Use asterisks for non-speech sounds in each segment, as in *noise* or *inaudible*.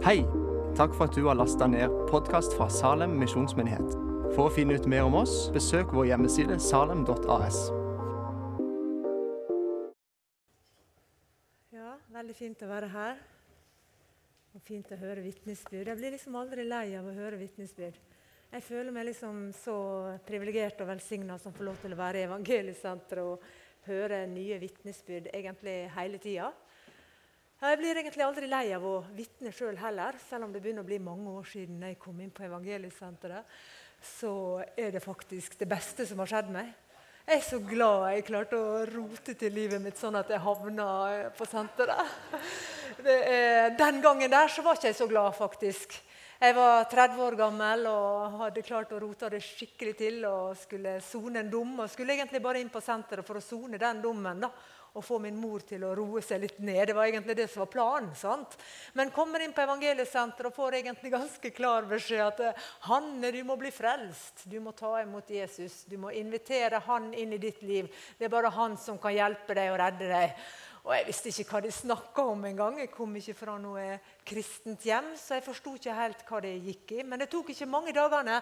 Hei! Takk for at du har lasta ned podkast fra Salem misjonsmyndighet. For å finne ut mer om oss, besøk vår hjemmeside salem.as. Ja, veldig fint å være her. Og fint å høre vitnesbyrd. Jeg blir liksom aldri lei av å høre vitnesbyrd. Jeg føler meg liksom så privilegert og velsigna som får lov til å være i evangeliesenteret og høre nye vitnesbyrd egentlig hele tida. Jeg blir egentlig aldri lei av å vitne sjøl heller, selv om det begynner å bli mange år siden jeg kom inn på evangeliesenteret. Så er det faktisk det beste som har skjedd meg. Jeg er så glad jeg klarte å rote til livet mitt sånn at jeg havna på senteret. Er, den gangen der så var ikke jeg så glad, faktisk. Jeg var 30 år gammel og hadde klart å rote det skikkelig til og skulle sone en dom. og Skulle egentlig bare inn på senteret for å sone den dommen. da og få min mor til å roe seg litt ned. Det var egentlig det som var planen. sant? Men kommer inn på evangeliesenteret og får egentlig ganske klar beskjed at eh, Hanne, du må bli frelst. Du må ta imot Jesus. Du må invitere han inn i ditt liv. Det er bare han som kan hjelpe deg og redde deg. Og Jeg visste ikke hva de snakka om engang. Jeg kom ikke fra noe kristent hjem, så jeg forsto ikke helt hva det gikk i. Men det tok ikke mange dagene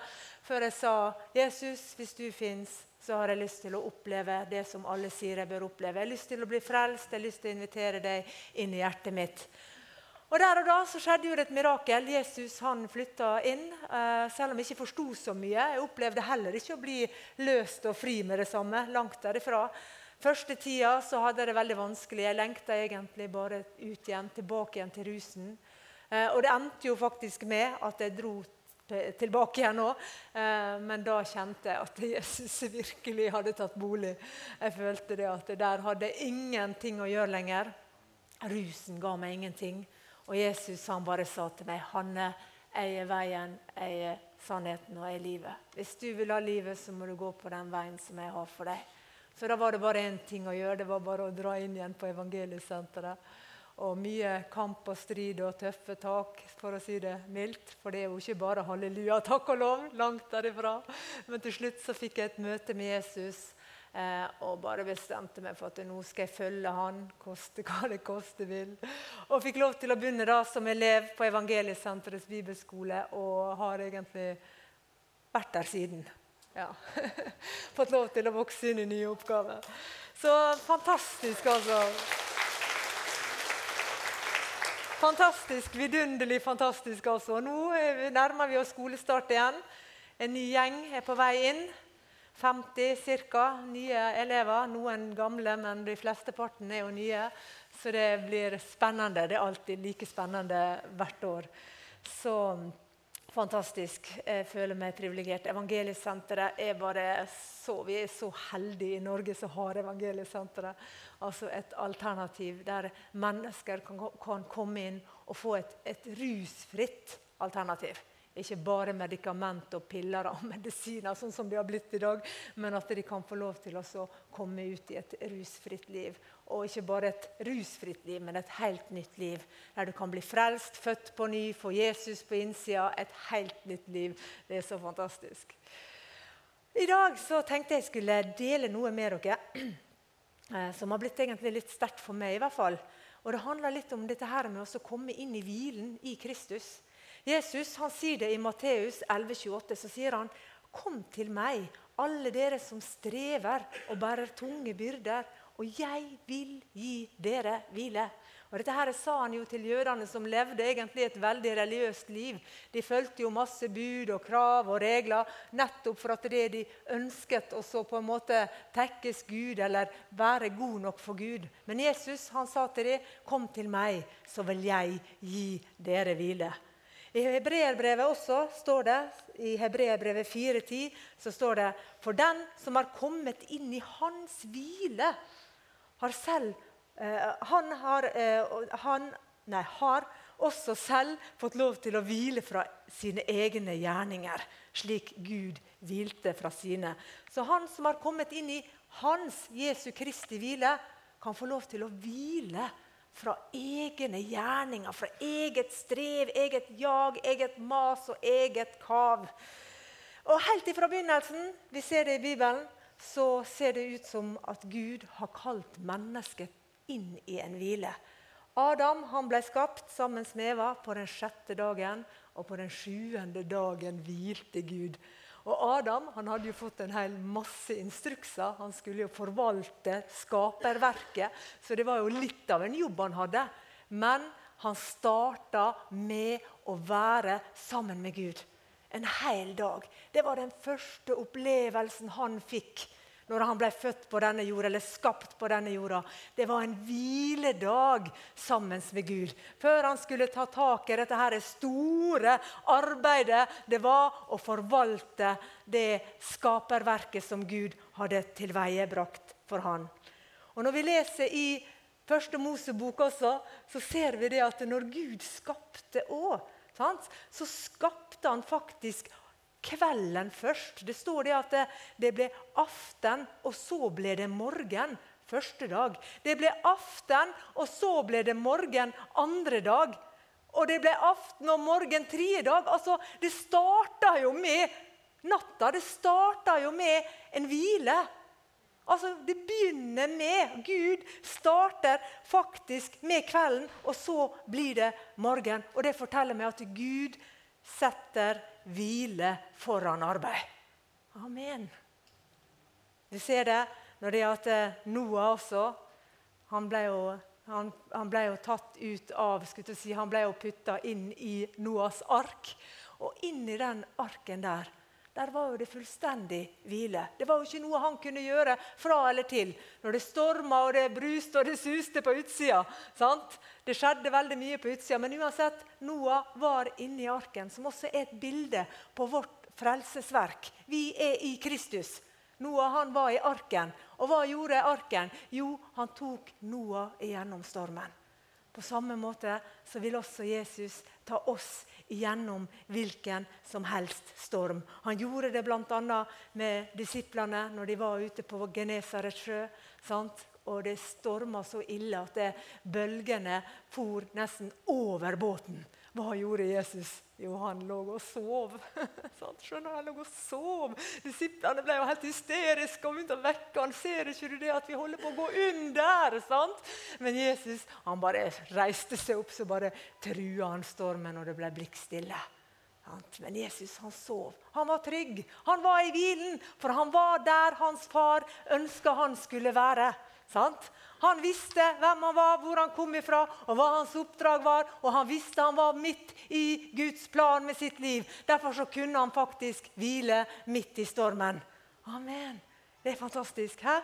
før jeg sa Jesus, hvis du fins, så har jeg lyst til å oppleve det som alle sier jeg bør oppleve. Jeg har lyst til å bli frelst, jeg har lyst til å invitere deg inn i hjertet mitt. Og Der og da så skjedde jo det et mirakel. Jesus han flytta inn, uh, selv om jeg ikke forsto så mye. Jeg opplevde heller ikke å bli løst og fri med det samme. Langt derifra. Første tida så hadde jeg det veldig vanskelig. Jeg lengta egentlig bare ut igjen, tilbake igjen til rusen. Uh, og det endte jo faktisk med at jeg dro tilbake igjen nå. Eh, men da kjente jeg at Jesus virkelig hadde tatt bolig. Jeg følte det at det der hadde ingenting å gjøre lenger. Rusen ga meg ingenting. Og Jesus han bare sa til meg, 'Hanne, jeg er veien, jeg er sannheten og jeg er livet.' 'Hvis du vil ha livet, så må du gå på den veien som jeg har for deg.' Så da var det bare én ting å gjøre. Det var bare å dra inn igjen på evangeliesenteret og mye kamp og strid og tøffe tak, for å si det mildt. For det er jo ikke bare halleluja, takk og lov, langt derifra. Men til slutt så fikk jeg et møte med Jesus eh, og bare bestemte meg for at nå skal jeg følge han, koste hva det koste vil. Og fikk lov til å begynne da som elev på Evangeliesenterets bibelskole og har egentlig vært der siden. Ja. *laughs* Fått lov til å vokse inn i nye oppgaver. Så fantastisk, altså. Fantastisk, vidunderlig fantastisk. altså. Nå nærmer vi oss skolestart igjen. En ny gjeng er på vei inn. 50 ca. nye elever. Noen gamle, men de flesteparten er jo nye. Så det blir spennende. Det er alltid like spennende hvert år. Så fantastisk. Jeg føler meg privilegert. Evangeliesenteret er bare så Vi er så heldige i Norge som har Evangeliesenteret. Altså et alternativ der mennesker kan, kan komme inn og få et, et rusfritt alternativ. Ikke bare medikament og piller og *laughs* medisiner, sånn som de har blitt i dag, men at de kan få lov til å komme ut i et rusfritt liv. Og ikke bare et rusfritt liv, men et helt nytt liv. Der du kan bli frelst, født på ny, få Jesus på innsida. Et helt nytt liv. Det er så fantastisk. I dag så tenkte jeg skulle dele noe med dere *clears throat* eh, som har blitt egentlig litt sterkt for meg. i hvert fall. Og Det handler litt om dette her med å komme inn i hvilen i Kristus. Jesus han sier det i Matteus 11,28. Så sier han, 'Kom til meg, alle dere som strever og bærer tunge byrder, og jeg vil gi dere hvile.' Og Dette her sa han jo til jødene som levde egentlig et veldig religiøst liv. De fulgte jo masse bud og krav og regler nettopp for at det de ønsket å på en måte tekkes Gud eller være god nok for Gud. Men Jesus han sa til dem, 'Kom til meg, så vil jeg gi dere hvile'. I Hebreerbrevet også står det, i Hebreerbrevet 4,10 så står det For den som har kommet inn i hans hvile, har selv Eh, han har, eh, han, nei, har også selv fått lov til å hvile fra sine egne gjerninger, slik Gud hvilte fra sine. Så han som har kommet inn i hans Jesu Kristi hvile, kan få lov til å hvile fra egne gjerninger, fra eget strev, eget jag, eget mas og eget kav. Og Helt ifra begynnelsen vi ser det i Bibelen, så ser det ut som at Gud har kalt mennesket inn i en hvile. Adam han ble skapt sammen med Eva på den sjette dagen, og på den sjuende dagen hvilte Gud. Og Adam han hadde jo fått en hel masse instrukser. Han skulle jo forvalte skaperverket, så det var jo litt av en jobb han hadde. Men han starta med å være sammen med Gud en hel dag. Det var den første opplevelsen han fikk når han ble født på denne jorda, eller skapt på denne jorda. Det var en hviledag sammen med Gud. Før han skulle ta tak i dette her store arbeidet det var å forvalte det skaperverket som Gud hadde tilveiebrakt for han. Og Når vi leser i Første Mosebok også, så ser vi det at når Gud skapte òg, så skapte han faktisk kvelden først. Det står det at det, det ble aften, og så ble det morgen første dag. Det ble aften, og så ble det morgen andre dag. Og det ble aften og morgen tredje dag. Altså, det starta jo med natta. Det starta jo med en hvile. Altså, Det begynner med Gud starter faktisk med kvelden, og så blir det morgen. Og Det forteller meg at Gud setter hvile foran arbeid. Amen. Du ser det når det er at eh, Noah også Han ble jo, han, han ble jo tatt ut av si, Han ble jo putta inn i Noahs ark. Og inni den arken der der var jo det fullstendig hvile. Det var jo ikke noe han kunne gjøre fra eller til når det storma og det bruste og det suste på utsida. Sant? Det skjedde veldig mye på utsida, men uansett, Noah var inni arken, som også er et bilde på vårt frelsesverk. Vi er i Kristus. Noah han var i arken. Og hva gjorde arken? Jo, han tok Noah igjennom stormen. På samme måte så vil også Jesus ta oss gjennom hvilken som helst storm. Han gjorde det bl.a. med disiplene når de var ute på Genesarets sjø. Sant? Og det storma så ille at det, bølgene for nesten over båten. Hva gjorde Jesus? Jo, han lå og sov. *laughs* Skjønner Han lå og sov. Disiplene ble jo helt hysteriske og begynte å vekke han. Ser ikke du det at vi holder på å gå under? sant? Men Jesus han bare reiste seg opp, så bare trua han stormen, og det ble blikkstille. Men Jesus han sov. Han var trygg. Han var i hvilen, for han var der hans far ønska han skulle være. Sant? Han visste hvem han var, hvor han kom ifra, og hva hans oppdrag var. Og han visste han var midt i Guds plan med sitt liv. Derfor så kunne han faktisk hvile midt i stormen. Amen. Det er fantastisk. Hæ?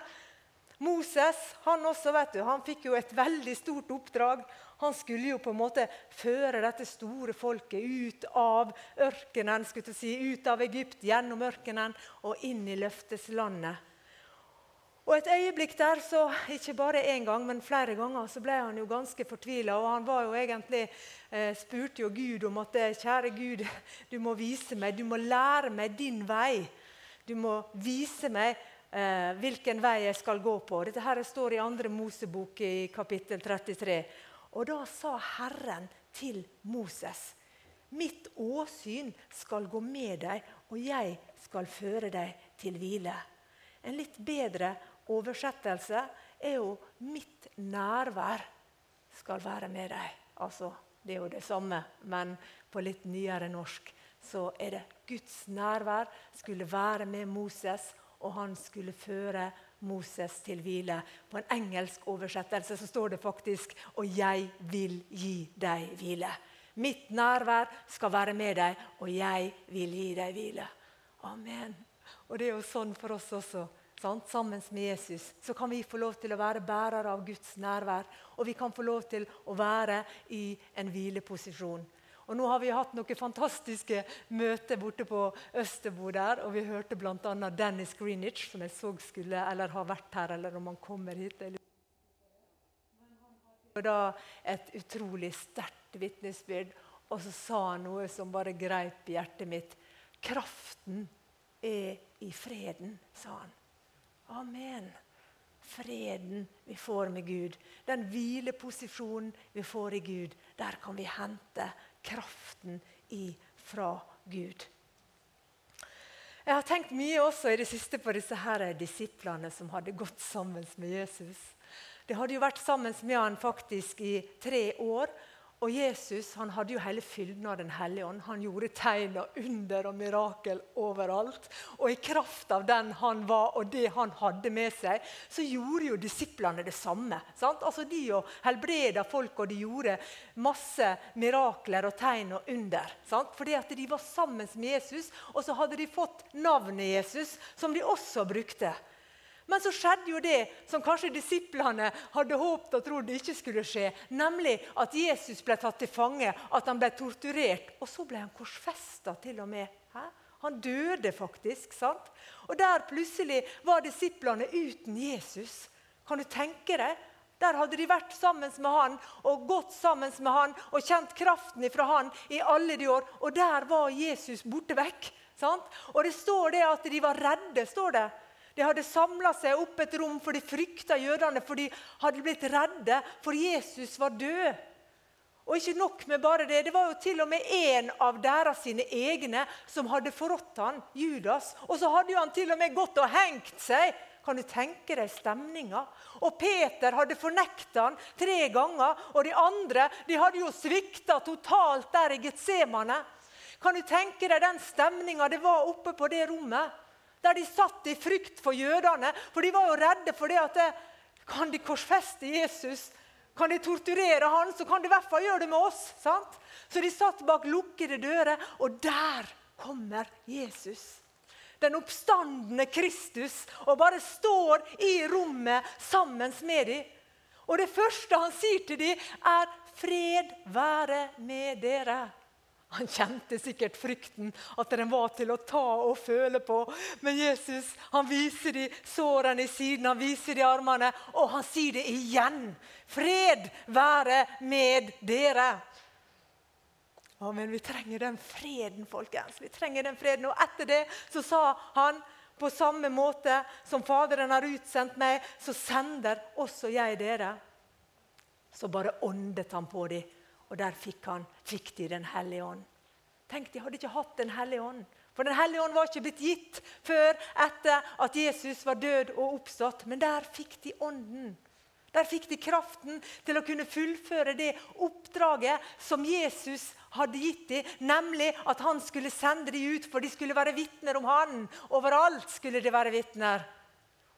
Moses han også, vet du, han fikk jo et veldig stort oppdrag. Han skulle jo på en måte føre dette store folket ut av ørkenen, skulle si, ut av Egypt, gjennom ørkenen og inn i løfteslandet. Og Et øyeblikk der, så ikke bare én gang, men flere ganger, så ble han jo ganske fortvila. Og han var jo egentlig, eh, spurte jo Gud om at eh, kjære Gud, du må vise meg, du må lære meg din vei. Du må vise meg eh, hvilken vei jeg skal gå på. Dette her står i andre Mosebok i kapittel 33. Og da sa Herren til Moses.: Mitt åsyn skal gå med deg, og jeg skal føre deg til hvile. En litt bedre oversettelse er jo 'mitt nærvær skal være med deg'. Altså, det er jo det samme, men på litt nyere norsk så er det Guds nærvær skulle være med Moses, og han skulle føre Moses til hvile. På en engelsk oversettelse så står det faktisk 'Og jeg vil gi deg hvile'. Mitt nærvær skal være med deg, og jeg vil gi deg hvile. Amen. Og det er jo sånn for oss også sant, sammen med Jesus, så kan vi få lov til å være bærere av Guds nærvær. Og vi kan få lov til å være i en hvileposisjon. Og Nå har vi hatt noen fantastiske møter borte på Østerbo der. Og vi hørte bl.a. Dennis Greenwich, som jeg så skulle eller har vært her, eller om han kommer hit. Og da Et utrolig sterkt vitnesbyrd. Og så sa han noe som bare greip hjertet mitt. Kraften er i freden, sa han. Amen. Freden vi får med Gud, den hvileposisjonen vi får i Gud, der kan vi hente kraften fra Gud. Jeg har tenkt mye også i det siste på disse her disiplene som hadde gått sammen med Jesus. De hadde jo vært sammen med han faktisk i tre år. Og Jesus han hadde jo hele fylden av Den hellige ånd. Han gjorde tegn og under og mirakel overalt. Og i kraft av den han var og det han hadde med seg, så gjorde jo disiplene det samme. Sant? Altså De jo helbreda folk, og de gjorde masse mirakler og tegn og under. Sant? Fordi at de var sammen med Jesus, og så hadde de fått navnet Jesus, som de også brukte. Men så skjedde jo det som kanskje disiplene hadde håpet og trodd ikke skulle skje. Nemlig at Jesus ble tatt til fange, at han ble torturert. Og så ble han korsfesta til og med. Hæ? Han døde faktisk. sant? Og der plutselig var disiplene uten Jesus. Kan du tenke deg? Der hadde de vært sammen med han og gått sammen med han og kjent kraften fra han i alle de år. Og der var Jesus borte vekk. sant? Og det står det at de var redde. står det. De hadde samla seg opp et rom, for de frykta jødene, for de hadde blitt redde, for Jesus var død. Og ikke nok med bare det, det var jo til og med en av deres sine egne som hadde forrådt han, Judas. Og så hadde jo han til og med gått og hengt seg. Kan du tenke deg stemninga? Og Peter hadde fornekta han tre ganger. Og de andre de hadde jo svikta totalt der i Getsemane. Kan du tenke deg den stemninga det var oppe på det rommet? Der de satt i frykt for jødene. For de var jo redde for det at det, kan de korsfeste Jesus, kan de torturere han, så kan de i hvert fall gjøre det med oss. sant? Så de satt bak lukkede dører, og der kommer Jesus. Den oppstandende Kristus, og bare står i rommet sammen med dem. Og det første han sier til dem, er 'Fred være med dere'. Han kjente sikkert frykten, at den var til å ta og føle på. Men Jesus han viser de sårene i siden, han viser de armene, og han sier det igjen. Fred være med dere. Å, men vi trenger den freden, folkens. Vi trenger den freden. Og etter det så sa han på samme måte som Faderen har utsendt meg, så sender også jeg dere. Så bare åndet han på dem og der fikk, han, fikk de Den hellige ånd. Tenk, De hadde ikke hatt Den hellige ånd. For Den hellige ånd var ikke blitt gitt før etter at Jesus var død og oppstått. Men der fikk de ånden. Der fikk de kraften til å kunne fullføre det oppdraget som Jesus hadde gitt dem, nemlig at han skulle sende dem ut, for de skulle være vitner om han. Overalt skulle de være vitner.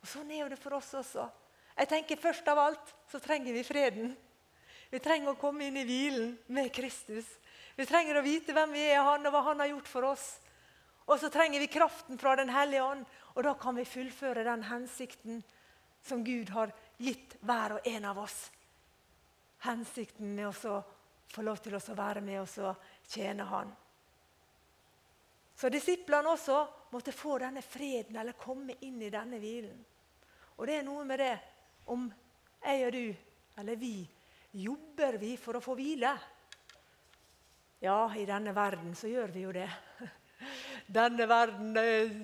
Og Sånn er det for oss også. Jeg tenker Først av alt så trenger vi freden. Vi trenger å komme inn i hvilen med Kristus. Vi trenger å vite hvem vi er, han og hva han har gjort for oss. Og så trenger vi kraften fra Den hellige ånd, og da kan vi fullføre den hensikten som Gud har gitt hver og en av oss. Hensikten med å få lov til å være med oss og tjene Han. Så disiplene også måtte få denne freden, eller komme inn i denne hvilen. Og det er noe med det om jeg og du, eller vi, Jobber vi for å få hvile? Ja, i denne verden så gjør vi jo det. *laughs* Denne verden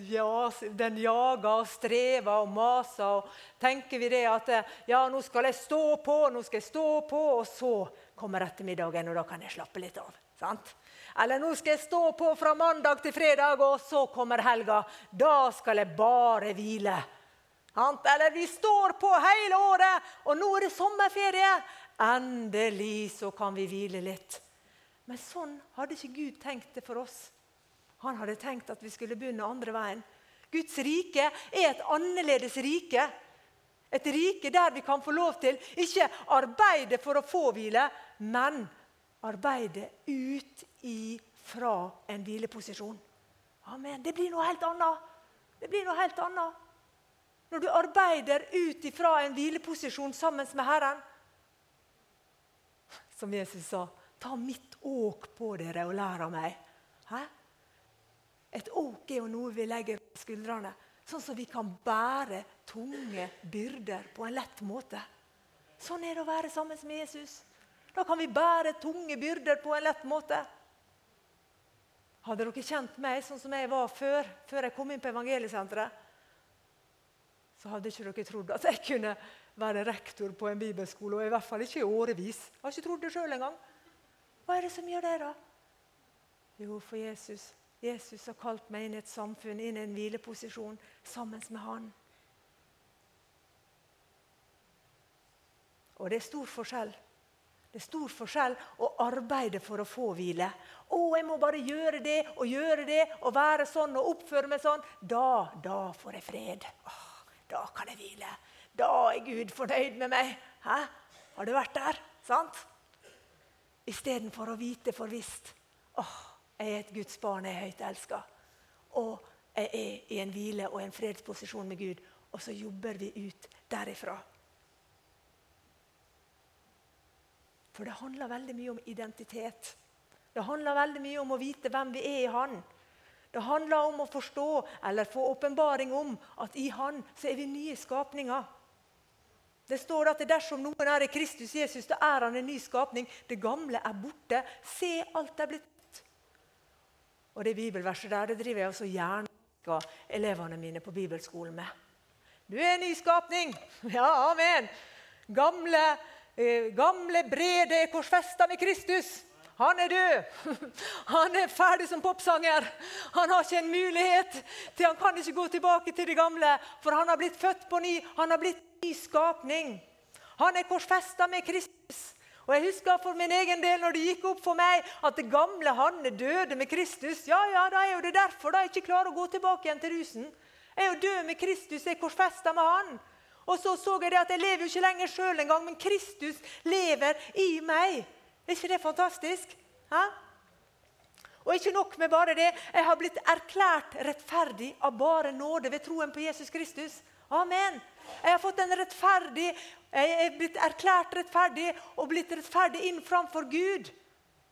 ja, den jager og strever og maser. og Tenker vi det at ja, nå skal jeg stå på, nå skal jeg stå på, og så kommer ettermiddagen, og da kan jeg slappe litt av. sant? Eller nå skal jeg stå på fra mandag til fredag, og så kommer helga. Da skal jeg bare hvile. Eller vi står på hele året, og nå er det sommerferie. Endelig så kan vi hvile litt. Men sånn hadde ikke Gud tenkt det for oss. Han hadde tenkt at vi skulle begynne andre veien. Guds rike er et annerledes rike. Et rike der vi kan få lov til ikke arbeide for å få hvile, men arbeide ut ifra en hvileposisjon. Amen. Det blir noe helt annet. Det blir noe helt annet. Når du arbeider ut ifra en hvileposisjon sammen med Herren, som Jesus sa. Ta mitt åk på dere og lær av meg. Hæ? Et åk er jo noe vi legger på skuldrene, sånn som vi kan bære tunge byrder på en lett måte. Sånn er det å være sammen med Jesus. Da kan vi bære tunge byrder på en lett måte. Hadde dere kjent meg sånn som jeg var før, før jeg kom inn på evangeliesenteret, så hadde ikke dere trodd at jeg kunne være rektor på en bibelskole, og i hvert fall ikke i årevis. Jeg har ikke trodd det sjøl engang. Hva er det som gjør det, da? Jo, for Jesus. Jesus har kalt meg inn i et samfunn, inn i en hvileposisjon sammen med Han. Og det er stor forskjell. Det er stor forskjell å arbeide for å få hvile. Å, jeg må bare gjøre det og gjøre det og være sånn og oppføre meg sånn. Da, da får jeg fred. Åh, da kan jeg hvile. Da er Gud fornøyd med meg. Hæ? Har du vært der? Sant? Istedenfor å vite for visst. Åh, jeg er et Guds barn, jeg er høyt elska. Og jeg er i en hvile og en fredsposisjon med Gud. Og så jobber vi ut derifra. For det handler veldig mye om identitet. Det handler veldig mye om å vite hvem vi er i Han. Det handler om å forstå eller få åpenbaring om at i Han så er vi nye skapninger. Det står at dersom noen er i Kristus Jesus, da er han en ny skapning. Det gamle er borte. Se, alt er blitt. Og det bibelverset der det driver jeg også gjerne elevene mine på bibelskolen med. Du er en ny skapning. *laughs* Ja, amen. Gamle Eh, gamle Brede er korsfesta med Kristus. Han er død. *laughs* Han er ferdig som popsanger. Han har ikke en mulighet til Han kan ikke gå tilbake til det gamle, for han har blitt født på ny. Han har blitt ny skapning. Han er korsfesta med Kristus. Og jeg husker for min egen del når det gikk opp for meg at det gamle Hanne døde med Kristus. Ja, ja, da er jo det derfor jeg ikke klarer å gå tilbake igjen til rusen. Jeg er jo død med Kristus, jeg er korsfesta med Han. Og så så jeg det at jeg lever jo ikke lenger sjøl engang, men Kristus lever i meg. Er ikke det fantastisk? Hæ? Og ikke nok med bare det. Jeg har blitt erklært rettferdig av bare nåde ved troen på Jesus Kristus. Amen. Jeg har fått en rettferdig, jeg er blitt erklært rettferdig og blitt rettferdig inn framfor Gud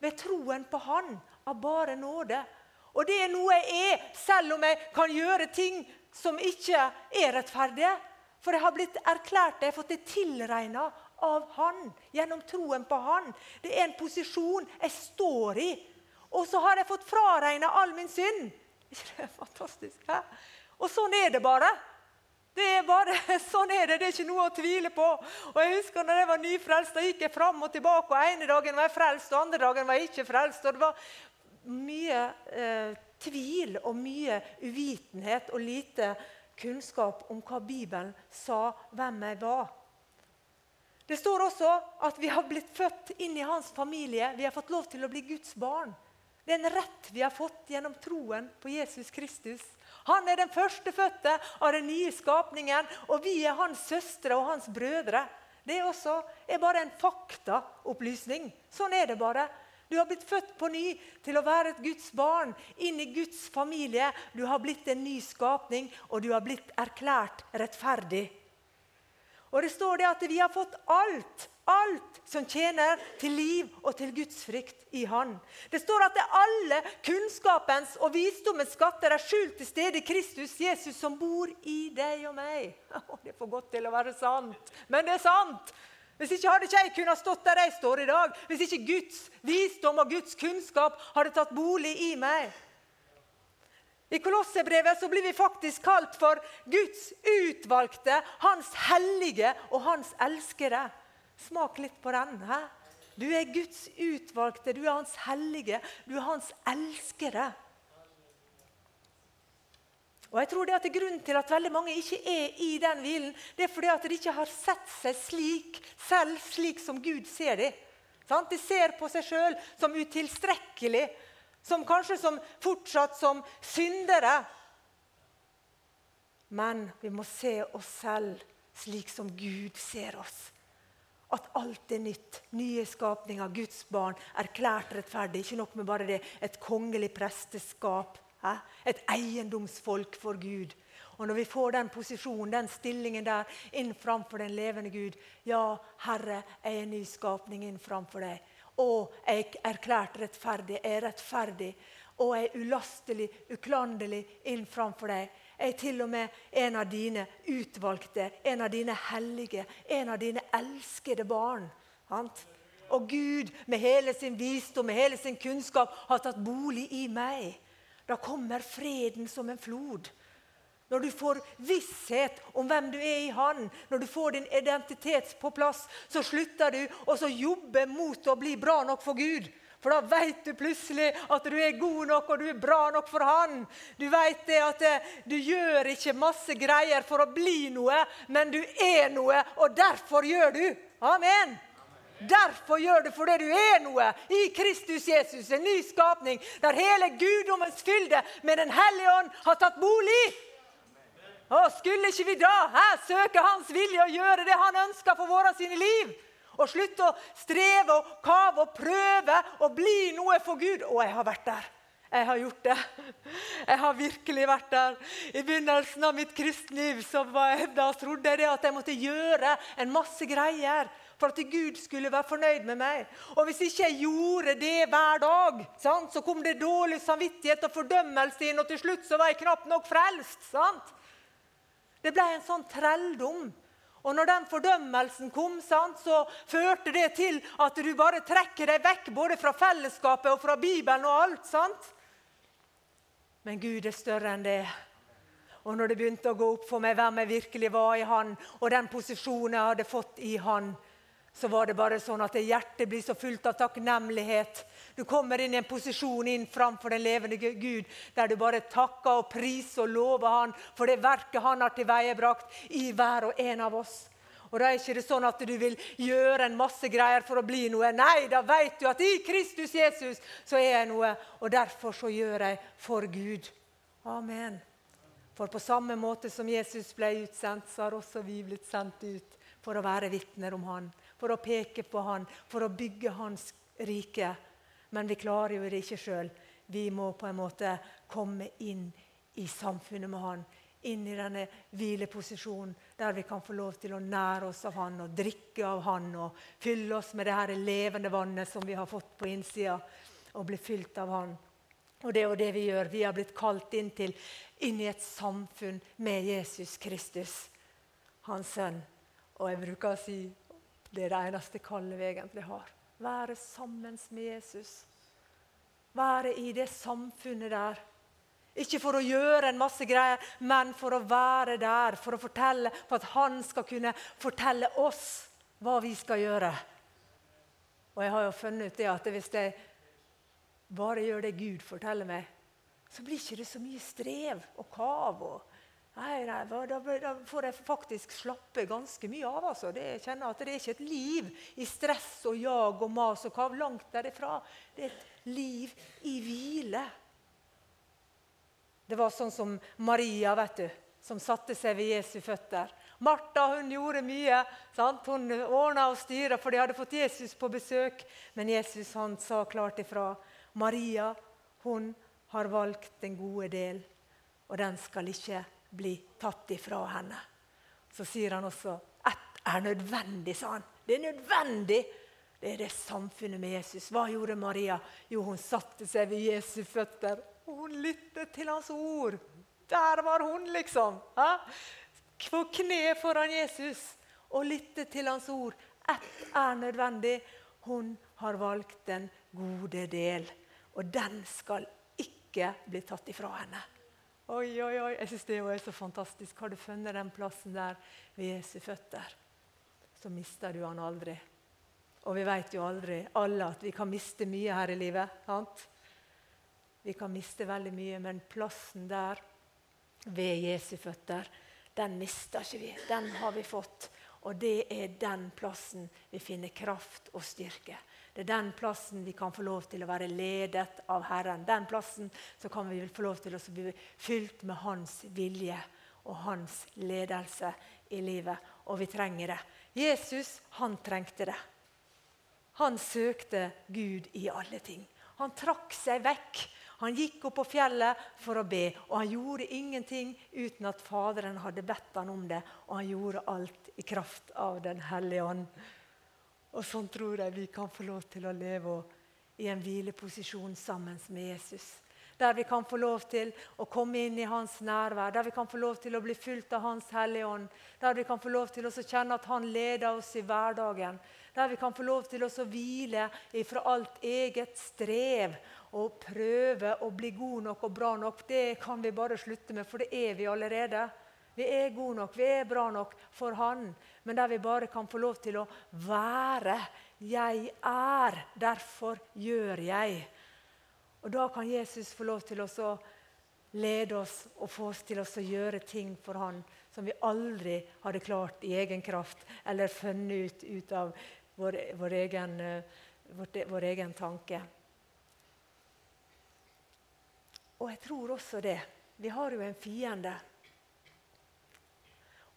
ved troen på Han av bare nåde. Og det er noe jeg er, selv om jeg kan gjøre ting som ikke er rettferdige. For jeg har blitt erklært jeg har fått det tilregna av Han gjennom troen på Han. Det er en posisjon jeg står i. Og så har jeg fått fraregna all min synd. ikke *laughs* det fantastisk? Hæ? Og sånn er det bare. Det er bare, *laughs* Sånn er det. Det er ikke noe å tvile på. Og jeg husker når jeg var nyfrelst, da gikk jeg fram og tilbake. og ene dagen var jeg frelst, og andre dagen var jeg ikke frelst. og Det var mye eh, tvil og mye uvitenhet og lite kunnskap om hva Bibelen sa hvem jeg var. Det står også at vi har blitt født inn i hans familie. Vi har fått lov til å bli Guds barn. Det er en rett vi har fått gjennom troen på Jesus Kristus. Han er den førstefødte av den nye skapningen, og vi er hans søstre og hans brødre. Det er også er bare en faktaopplysning. Sånn er det bare. Du har blitt født på ny til å være et Guds barn, inn i Guds familie. Du har blitt en ny skapning, og du har blitt erklært rettferdig. Og det står det at vi har fått alt, alt som tjener til liv og til Guds frykt i Han. Det står at det alle kunnskapens og visdommens skatter er skjult til stede i Kristus Jesus, som bor i deg og meg. *laughs* Det er for godt til å være sant, men det er sant. Hvis ikke hadde ikke jeg kunnet stått der jeg står i dag. Hvis ikke Guds visdom og Guds kunnskap hadde tatt bolig i meg. I Kolossebrevet så blir vi faktisk kalt for Guds utvalgte, Hans hellige og Hans elskere. Smak litt på den. He? Du er Guds utvalgte, du er Hans hellige, du er Hans elskere. Og jeg tror det at Grunnen til at veldig mange ikke er i den hvilen, det er fordi at de ikke har sett seg slik, selv slik som Gud ser dem. De ser på seg sjøl som utilstrekkelig, som kanskje som, fortsatt som syndere. Men vi må se oss selv slik som Gud ser oss. At alt er nytt. Nye skapninger, Guds barn, erklært rettferdig. Ikke nok med bare det, et kongelig presteskap et eiendomsfolk for Gud. Og Når vi får den posisjonen, den stillingen der, inn framfor den levende Gud Ja, Herre, jeg er en ny skapning inn framfor deg. Og er erklært rettferdig. Jeg er rettferdig. Og jeg er ulastelig, uklanderlig inn framfor deg. Jeg er til og med en av dine utvalgte, en av dine hellige, en av dine elskede barn. Og Gud med hele sin visdom, med hele sin kunnskap, har tatt bolig i meg. Da kommer freden som en flod. Når du får visshet om hvem du er i Han, når du får din identitet på plass, så slutter du å jobbe mot å bli bra nok for Gud. For da vet du plutselig at du er god nok og du er bra nok for Han. Du vet at eh, du gjør ikke masse greier for å bli noe, men du er noe, og derfor gjør du. Amen. Derfor gjør det fordi du er noe i Kristus Jesus, en ny skapning, der hele guddommens fylde med Den hellige ånd har tatt bolig. Og Skulle ikke vi da her søke Hans vilje og gjøre det Han ønsker for våre sine liv? Og slutte å streve og kave og prøve og bli noe for Gud? Og jeg har vært der. Jeg har gjort det. Jeg har virkelig vært der. I begynnelsen av mitt kristne så jeg, da trodde jeg at jeg måtte gjøre en masse greier for at Gud skulle være fornøyd med meg. Og hvis ikke jeg gjorde det hver dag, sant, så kom det dårlig samvittighet og fordømmelse inn, og til slutt så var jeg knapt nok frelst. Sant? Det ble en sånn trelldom. Og når den fordømmelsen kom, sant, så førte det til at du bare trekker deg vekk både fra fellesskapet og fra Bibelen og alt. sant? Men Gud er større enn det. Og når det begynte å gå opp for meg hvem jeg virkelig var i Han, og den posisjonen jeg hadde fått i Han, så var det bare sånn at hjertet blir så fullt av takknemlighet. Du kommer inn i en posisjon inn framfor den levende Gud, der du bare takker og priser og lover Han for det verket Han har tilveiebrakt i hver og en av oss. Og Da er ikke det sånn at du vil gjøre en masse greier for å bli noe. Nei, da vet du at i Kristus Jesus så er jeg noe, og derfor så gjør jeg for Gud. Amen. For på samme måte som Jesus ble utsendt, så har også vi blitt sendt ut for å være vitner om Han, for å peke på Han, for å bygge Hans rike. Men vi klarer jo det ikke sjøl. Vi må på en måte komme inn i samfunnet med Han inn i denne hvileposisjonen der vi kan få lov til å nære oss av Han og drikke av Han og fylle oss med det her levende vannet som vi har fått på innsida, og bli fylt av Han. Og det er jo det vi gjør. Vi har blitt kalt inn til inn i et samfunn med Jesus Kristus, hans sønn. Og jeg bruker å si det er det eneste kallet vi egentlig har. Være sammen med Jesus. Være i det samfunnet der ikke for å gjøre en masse greier, men for å være der, for å fortelle, for at han skal kunne fortelle oss hva vi skal gjøre. Og jeg har jo funnet ut det at hvis jeg bare gjør det Gud forteller meg, så blir ikke det så mye strev og kav. og Nei, nei, da, da, får jeg faktisk slappe ganske mye av. Altså. Det, jeg kjenner at det er ikke et liv i stress og jag og mas og kav. Langt derifra. Det er et liv i hvile. Det var sånn som Maria, vet du, som satte seg ved Jesu føtter. Martha hun gjorde mye. Sant? Hun ordna og styra, for de hadde fått Jesus på besøk. Men Jesus han sa klart ifra. Maria hun har valgt den gode del, og den skal ikke bli tatt ifra henne. Så sier han også ett er nødvendig, sa han. Det er nødvendig. Det er det samfunnet med Jesus. Hva gjorde Maria? Jo, hun satte seg ved Jesu føtter og hun lyttet til hans ord. Der var hun, liksom. På kne foran Jesus og lyttet til hans ord. Ett er nødvendig. Hun har valgt den gode del, og den skal ikke bli tatt ifra henne. Oi, oi, oi, Jeg syns det er så fantastisk. Har du funnet den plassen der ved Jesu føtter, så mister du han aldri. Og vi vet jo aldri alle at vi kan miste mye her i livet. sant? Vi kan miste veldig mye, men plassen der, ved Jesu føtter, den mister ikke vi. Den har vi fått. Og det er den plassen vi finner kraft og styrke. Det er den plassen vi kan få lov til å være ledet av Herren. Den plassen så kan vi få lov til å bli fylt med Hans vilje og Hans ledelse i livet. Og vi trenger det. Jesus, han trengte det. Han søkte Gud i alle ting. Han trakk seg vekk han gikk opp på fjellet for å be, og han gjorde ingenting uten at Faderen hadde bedt han om det. Og han gjorde alt i kraft av Den hellige ånd. Og sånn tror jeg vi kan få lov til å leve i en hvileposisjon sammen med Jesus. Der vi kan få lov til å komme inn i hans nærvær, der vi kan få lov til å bli fulgt av Hans Hellige Ånd. Der vi kan få lov til å kjenne at Han leder oss i hverdagen. Der vi kan få lov til å hvile ifra alt eget strev og prøve å bli god nok og bra nok, det kan vi bare slutte med, for det er vi allerede. Vi er gode nok, vi er bra nok for Han, men der vi bare kan få lov til å være. Jeg er, derfor gjør jeg. Og Da kan Jesus få lov til å lede oss og få oss til å gjøre ting for Han som vi aldri hadde klart i egen kraft eller funnet ut, ut av vår, vår, egen, eh, vår, vår egen tanke. Og jeg tror også det. Vi har jo en fiende.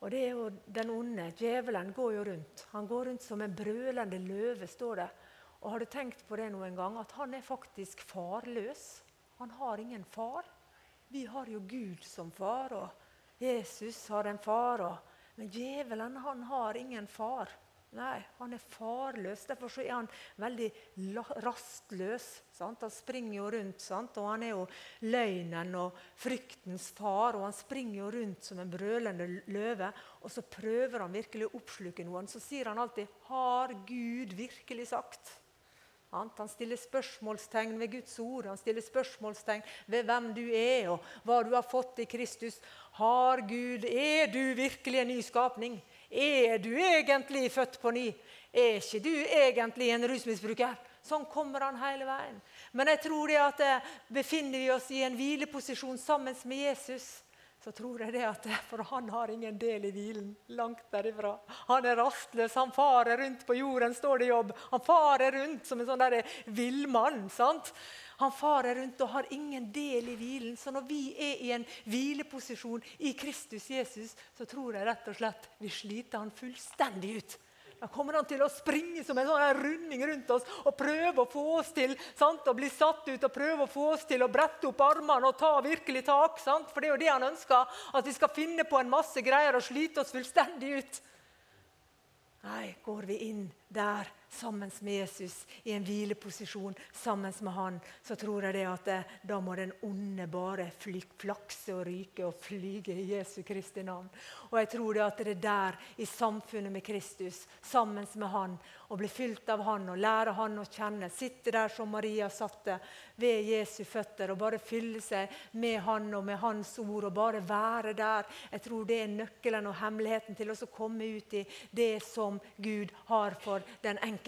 Og det er jo Den onde, djevelen, går jo rundt. Han går rundt som en brølende løve, står det. Og Har du tenkt på det noen gang? At han er faktisk farløs. Han har ingen far. Vi har jo Gud som far, og Jesus har en far. Og, men djevelen han har ingen far. Nei, han er farløs. Derfor er han veldig rastløs. Sant? Han springer jo rundt, sant? og han er jo løgnen og fryktens far. og Han springer jo rundt som en brølende løve, og så prøver han virkelig å oppsluke noen. Så sier han alltid 'Har Gud virkelig sagt?' Han stiller spørsmålstegn ved Guds ord, han stiller spørsmålstegn ved hvem du er, og hva du har fått i Kristus. Har Gud, Er du virkelig en ny skapning? Er du egentlig født på ny? Er ikke du egentlig en rusmisbruker? Sånn kommer han hele veien. Men jeg tror det at eh, befinner vi oss i en hvileposisjon sammen med Jesus, så tror jeg det at For han har ingen del i hvilen. Langt derifra. Han er rastløs. Han farer rundt på jorden, står det i jobb. Han farer rundt som en sånn villmann. sant? Han farer rundt og har ingen del i hvilen. Så når vi er i en hvileposisjon i Kristus Jesus, så tror jeg rett og slett vi sliter han fullstendig ut. Da kommer han til å springe som en sånn runding rundt oss og prøve å få oss til sant? å bli satt ut og prøve å få oss til å brette opp armene og ta virkelig tak. Sant? For det er jo det han ønsker, at vi skal finne på en masse greier og slite oss fullstendig ut. Nei, går vi inn der sammen med Jesus i en hvileposisjon sammen med han, så tror jeg det at det, da må den onde bare flakse og ryke og flyge i Jesu Kristi navn. Og jeg tror det at det er der, i samfunnet med Kristus, sammen med han, å bli fylt av han og lære han å kjenne, sitte der som Maria satte, ved Jesu føtter og bare fylle seg med han og med hans ord og bare være der. Jeg tror det er nøkkelen og hemmeligheten til å komme ut i det som Gud har for den enkelte.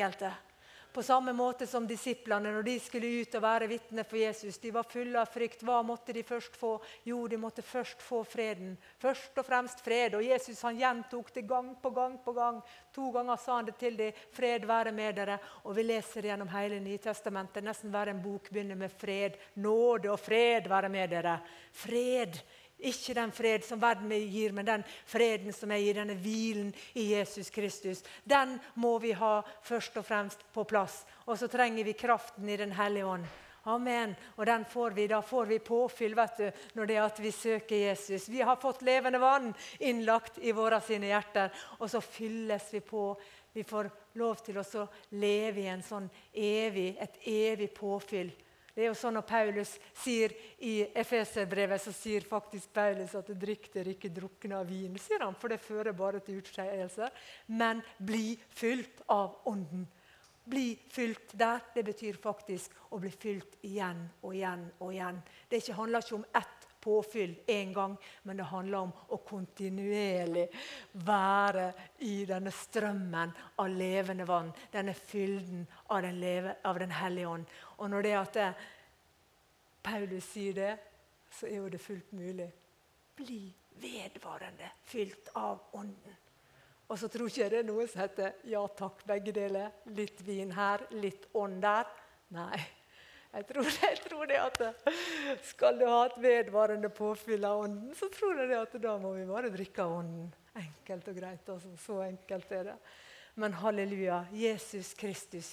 På samme måte som disiplene når de skulle ut og være vitner for Jesus. De var fulle av frykt. Hva måtte de først få? Jo, de måtte først få freden. Først og fremst fred. Og Jesus han gjentok det gang på gang på gang. To ganger sa han det til dem. Fred være med dere. Og vi leser gjennom hele Nytestamentet. Nesten hver en bok begynner med fred. Nåde og fred være med dere. Fred ikke den fred som verden gir, men den freden som er i denne hvilen i Jesus Kristus. Den må vi ha først og fremst på plass. Og så trenger vi kraften i Den hellige ånd. Amen. Og den får vi, da får vi påfyll vet du, når det er at vi søker Jesus. Vi har fått levende vann innlagt i våre sine hjerter, og så fylles vi på. Vi får lov til å leve i en sånn evig, et evig påfyll det er jo sånn Når Paulus sier i Efeserbrevet, så sier faktisk Paulus at 'drikk dere ikke drukne av vin', sier han, for det fører bare til utskeielser. Men bli fylt av Ånden. Bli fylt der, det betyr faktisk å bli fylt igjen og igjen og igjen. Det handler ikke om ett påfyll én gang, men det handler om å kontinuerlig være i denne strømmen av levende vann. Denne fylden av Den, leve, av den hellige ånd. Og når det er at det, Paulus sier det, så er jo det fullt mulig. Bli vedvarende fylt av Ånden. Og så tror ikke jeg det er noe som heter ja takk, begge deler. Litt vin her, litt ånd der. Nei. Jeg tror, jeg tror det at Skal du ha et vedvarende påfyll av Ånden, så tror jeg det at da må vi bare drikke av Ånden. Enkelt og greit. altså. Så enkelt er det. Men halleluja, Jesus Kristus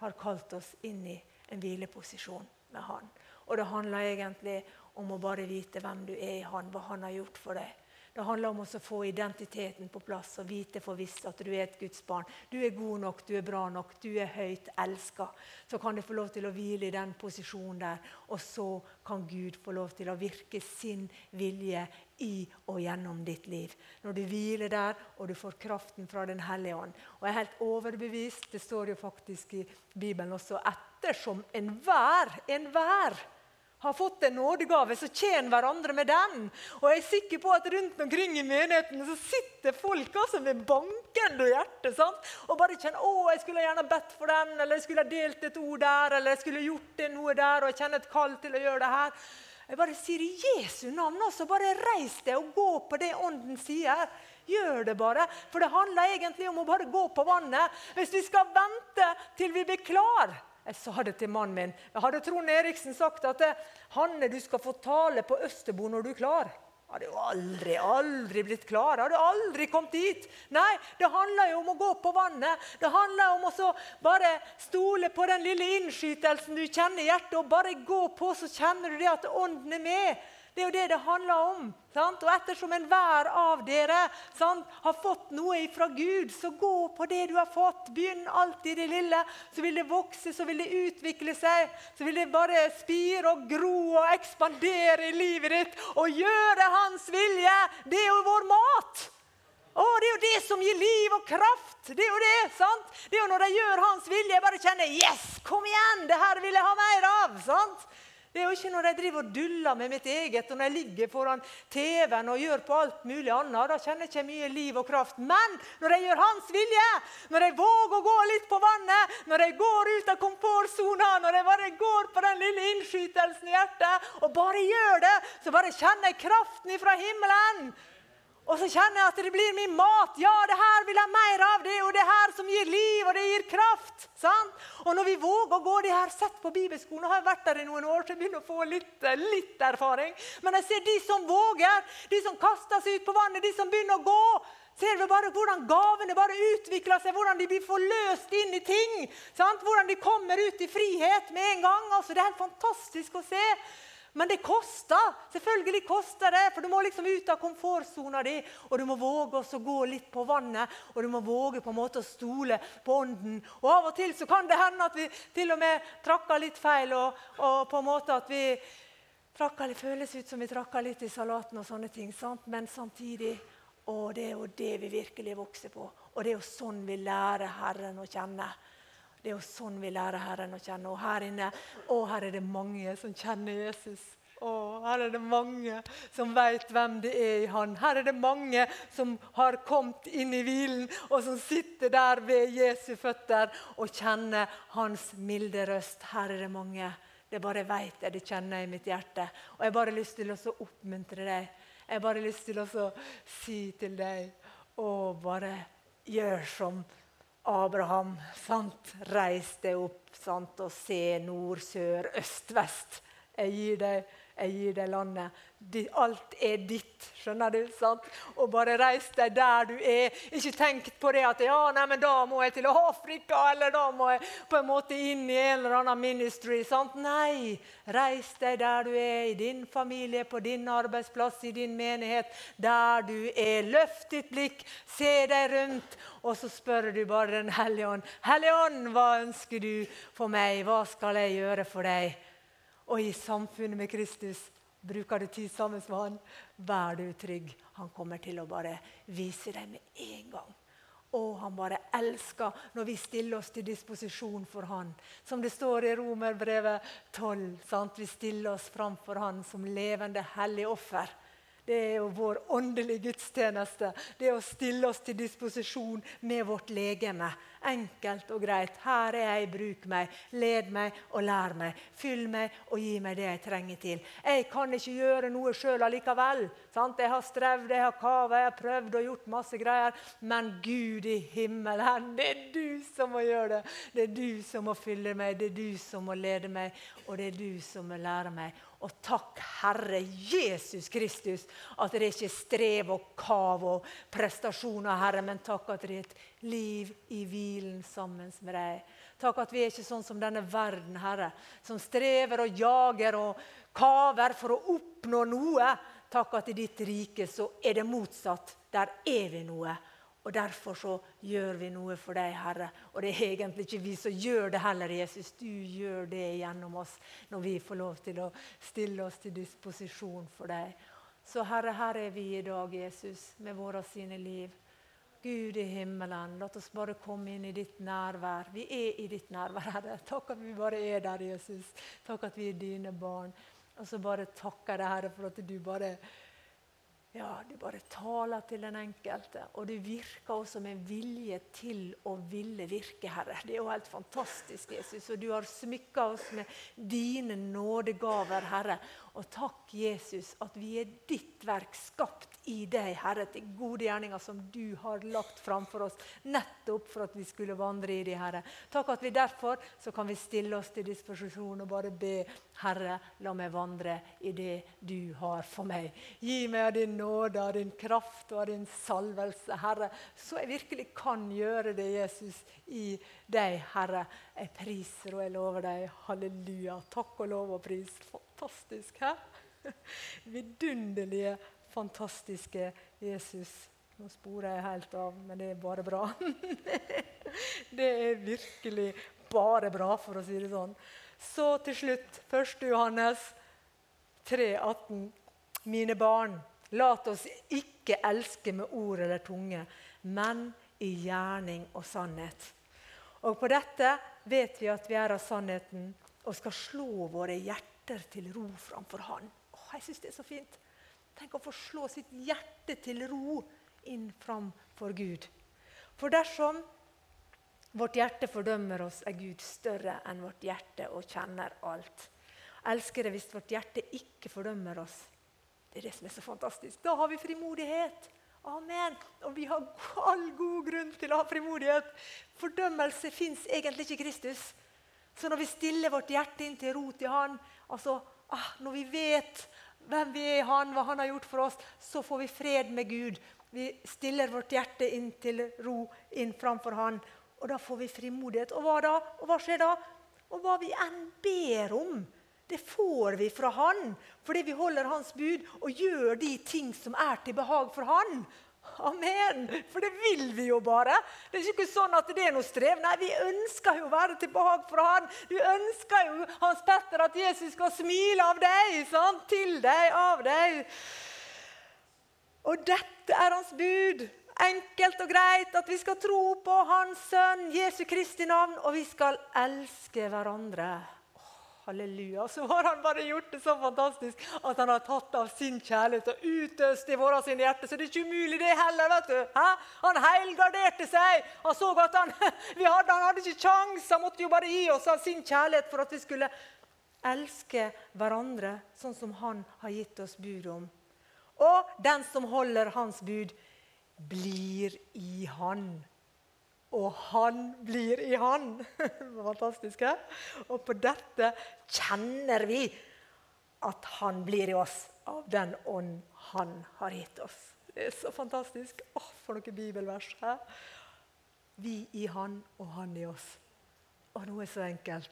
har kalt oss inn i en hvileposisjon med Han. Og det handler egentlig om å bare vite hvem du er i Han, hva Han har gjort for deg. Det handler om å få identiteten på plass og vite for visst at du er et Guds barn. Du er god nok, du er bra nok, du er høyt elska. Så kan du få lov til å hvile i den posisjonen der. Og så kan Gud få lov til å virke sin vilje i og gjennom ditt liv. Når du hviler der, og du får kraften fra Den hellige ånd. Og jeg er helt overbevist, det står jo faktisk i Bibelen også, ettersom enhver, enhver har fått en nådegave, så tjen hverandre med den. Og jeg er sikker på at rundt omkring i menighetene så sitter folk altså med bankende hjerte sant? og bare kjenner å, jeg skulle gjerne bedt for den, eller jeg skulle delt et ord der, eller jeg skulle gjort det noe der, og jeg kjenner et kall til å gjøre det her. Jeg bare sier i Jesu navn også, bare reis deg og gå på det Ånden sier. Gjør det bare. For det handler egentlig om å bare gå på vannet. Hvis vi skal vente til vi blir klar Jeg sa det til mannen min. Jeg hadde Trond Eriksen sagt at 'Hanne, du skal få tale på Østerbo når du er klar'. Hadde jo aldri, aldri blitt klar. Hadde aldri kommet dit. Nei, det handler jo om å gå på vannet. Det handler om å bare stole på den lille innskytelsen du kjenner i hjertet, og bare gå på, så kjenner du det at ånden er med. Det er jo det det handler om. Sant? Og ettersom enhver av dere sant, har fått noe fra Gud, så gå på det du har fått. Begynn alltid i det lille. Så vil det vokse, så vil det utvikle seg. Så vil det bare spire og gro og ekspandere i livet ditt og gjøre Hans vilje. Det er jo vår mat. Å, Det er jo det som gir liv og kraft. Det er jo det, sant? Det er jo når de gjør Hans vilje, jeg bare kjenner Yes, kom igjen! Det her vil jeg ha mer av. sant? Det er jo ikke når jeg driver og duller med mitt eget, og når jeg ligger foran TV-en og gjør på alt mulig annet. Da kjenner jeg ikke mye liv og kraft. Men når jeg gjør Hans vilje, når jeg våger å gå litt på vannet, når jeg går ut av komfortsona, når jeg bare går på den lille innskytelsen i hjertet og bare gjør det, så bare kjenner jeg kraften ifra himmelen. Og så kjenner jeg at det blir min mat. Ja, det her vil jeg mer av. Det er jo det her som gir liv, og det gir kraft. Sant? Og når vi våger å gå de her sett på bibelskolen, og har vært der i noen år, så jeg begynner å få litt, litt erfaring. Men jeg ser de som våger, de som kaster seg ut på vannet, de som begynner å gå. Ser vi bare hvordan gavene bare utvikler seg, hvordan de blir forløst inn i ting. Sant? Hvordan de kommer ut i frihet med en gang. Altså, det er helt fantastisk å se. Men det koster. Selvfølgelig koster det, for du må liksom ut av komfortsona di. Og du må våge å gå litt på vannet, og du må våge på en måte å stole på Ånden. Og Av og til så kan det hende at vi til og med trakker litt feil, og, og på en måte at vi trakker, det føles ut som vi trakker litt i salaten og sånne ting. Sant? Men samtidig å, det er jo det vi virkelig vokser på. Og det er jo sånn vi lærer Herren å kjenne. Det er jo sånn vi lærer Herren å kjenne. Og her inne å, her er det mange som kjenner Jesus. Å, her er det mange som vet hvem det er i Han. Her er det mange som har kommet inn i hvilen, og som sitter der ved Jesu føtter og kjenner Hans milde røst. Her er det mange. Det bare vet jeg, det kjenner jeg i mitt hjerte. Og jeg har bare lyst til å oppmuntre deg. Jeg har bare lyst til å si til deg Å, bare gjør som Abraham, sant? reis deg opp sant? og se nord, sør, øst, vest. Jeg gir deg, jeg gir deg landet alt er ditt. Skjønner du? sant? Og bare reis deg der du er. Ikke tenk på det at ja, nei, men da må jeg til Afrika, eller da må jeg på en måte inn i en eller annen ministry. sant? Nei, reis deg der du er, i din familie, på din arbeidsplass, i din menighet. Der du er. Løft ditt blikk, se deg rundt, og så spør du bare Den hellige ånd. Hellige ånd, hva ønsker du for meg? Hva skal jeg gjøre for deg? Og i samfunnet med Kristus Bruker du tid sammen med han, vær du trygg. Han kommer til å bare vise deg med en gang. Og han bare elsker når vi stiller oss til disposisjon for han. Som det står i Romerbrevet 12. Sant? Vi stiller oss framfor han som levende hellig offer. Det er jo vår åndelige gudstjeneste. Det er å stille oss til disposisjon med vårt legeme. Enkelt og greit. Her er jeg, bruk meg. Led meg og lær meg. Fyll meg og gi meg det jeg trenger til. Jeg kan ikke gjøre noe sjøl allikevel. Sant? Jeg har strevd, jeg har kava, jeg har prøvd og gjort masse greier. Men Gud i himmelen, det er du som må gjøre det. Det er du som må fylle meg, det er du som må lede meg, og det er du som må lære meg. Og takk, Herre Jesus Kristus, at det ikke er strev og kav og prestasjoner, Herre, men takk at det er et liv i hvilen sammen med deg. Takk at vi er ikke sånn som denne verden, Herre, som strever og jager og kaver for å oppnå noe. Takk at i ditt rike så er det motsatt. Der er vi noe. Og Derfor så gjør vi noe for deg, Herre. Og det er egentlig ikke vi som gjør det heller, Jesus. Du gjør det gjennom oss når vi får lov til å stille oss til disposisjon for deg. Så Herre, her er vi i dag, Jesus, med våre sine liv. Gud i himmelen, la oss bare komme inn i ditt nærvær. Vi er i ditt nærvær, Herre. Takk at vi bare er der, Jesus. Takk at vi er dine barn. Og så bare takker jeg deg, Herre, for at du bare Ja, du bare taler til den enkelte, og du virker også med vilje til å ville virke, Herre. Det er jo helt fantastisk, Jesus. Og du har smykka oss med dine nådegaver, Herre. Og takk, Jesus, at vi er ditt verk, skapt i deg, Herre, til gode gjerninger som du har lagt framfor oss, nettopp for at vi skulle vandre i de, Herre. Takk at vi derfor så kan vi stille oss til disposisjon og bare be, Herre, la meg vandre i det du har for meg. Gi meg av din nåde, av din kraft og av din salvelse, Herre, så jeg virkelig kan gjøre det, Jesus, i deg, Herre. Jeg priser og jeg lover deg. Halleluja. Takk og lov og pris. Fantastisk. Hæ? *laughs* Vidunderlige, fantastiske Jesus. Nå sporer jeg helt av, men det er bare bra. *laughs* det er virkelig bare bra, for å si det sånn. Så til slutt, 1. Johannes 3, 18. Mine barn, lat oss ikke elske med ord eller tunge, men i gjerning og sannhet. Og på dette vet vi at vi er av sannheten og skal slå våre hjerter til ro framfor Han. Åh, jeg synes det er så fint. Tenk å få slå sitt hjerte til ro inn framfor Gud. For dersom vårt hjerte fordømmer oss, er Gud større enn vårt hjerte og kjenner alt. Elsker det hvis vårt hjerte ikke fordømmer oss. Det er det som er så fantastisk. Da har vi frimodighet. Amen. Og vi har all god grunn til å ha frimodighet. Fordømmelse fins egentlig ikke i Kristus. Så når vi stiller vårt hjerte inn til ro til Han, altså ah, når vi vet hvem vi er i Han, hva Han har gjort for oss, så får vi fred med Gud. Vi stiller vårt hjerte inn til ro inn framfor Han, og da får vi frimodighet. Og hva da? Og hva skjer da? Og hva vi enn ber om, det får vi fra Han fordi vi holder Hans bud og gjør de ting som er til behag for Han. Amen! For det vil vi jo bare. Det er ikke sånn at det er noe strev. Nei, vi ønsker jo å være tilbake fra Han. Vi ønsker jo Hans Petter at Jesus skal smile av deg, sant? til deg, av deg. Og dette er Hans bud. Enkelt og greit at vi skal tro på Hans Sønn Jesu Kristi navn, og vi skal elske hverandre. Halleluja. Så har han bare gjort det så fantastisk at han har tatt av sin kjærlighet og utøst i våre sine hjerter. Så det er ikke umulig, det heller. vet du. Hæ? Han heilgarderte seg. Han så at han, *laughs* hadde, han hadde ikke kjangs. Han måtte jo bare gi oss av sin kjærlighet for at vi skulle elske hverandre sånn som han har gitt oss bud om. Og den som holder hans bud, blir i han og han blir i han. *laughs* Fantastisk. Og på dette kjenner vi at han blir i oss av den ånd han har gitt oss. Det er så fantastisk. Åh, For noen bibelvers. He? Vi i han og han i oss. Og noe så enkelt.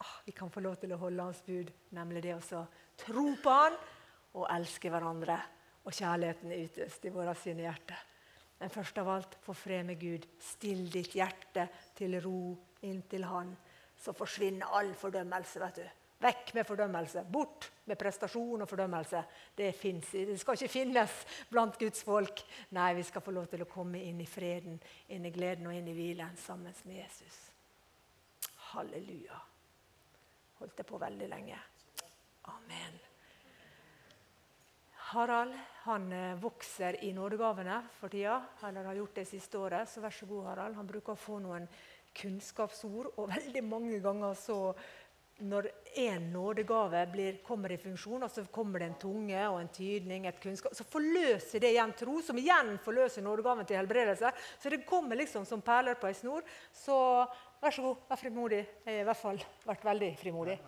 Åh, vi kan få lov til å holde hans bud, nemlig det å tro på han og elske hverandre. Og kjærligheten utøst i våre sine hjerter. Men først av alt, få fred med Gud. Still ditt hjerte til ro inntil Han. Så forsvinner all fordømmelse. vet du. Vekk med fordømmelse. Bort med prestasjon og fordømmelse. Det, finnes, det skal ikke finnes blant Guds folk. Nei, vi skal få lov til å komme inn i freden, inn i gleden og inn i hvilen sammen med Jesus. Halleluja. Holdt det på veldig lenge. Amen. Harald han eh, vokser i nådegavene for tida, eller har gjort det siste året. Så vær så god, Harald. Han bruker å få noen kunnskapsord. Og veldig mange ganger så når en nådegave blir, kommer i funksjon, og så kommer det en tunge og en tydning, et kunnskap, så forløser det igjen tro, som igjen forløser nådegaven til helbredelse. Så det kommer liksom som perler på ei snor. Så vær så god, vær frimodig. Jeg har i hvert fall vært veldig frimodig.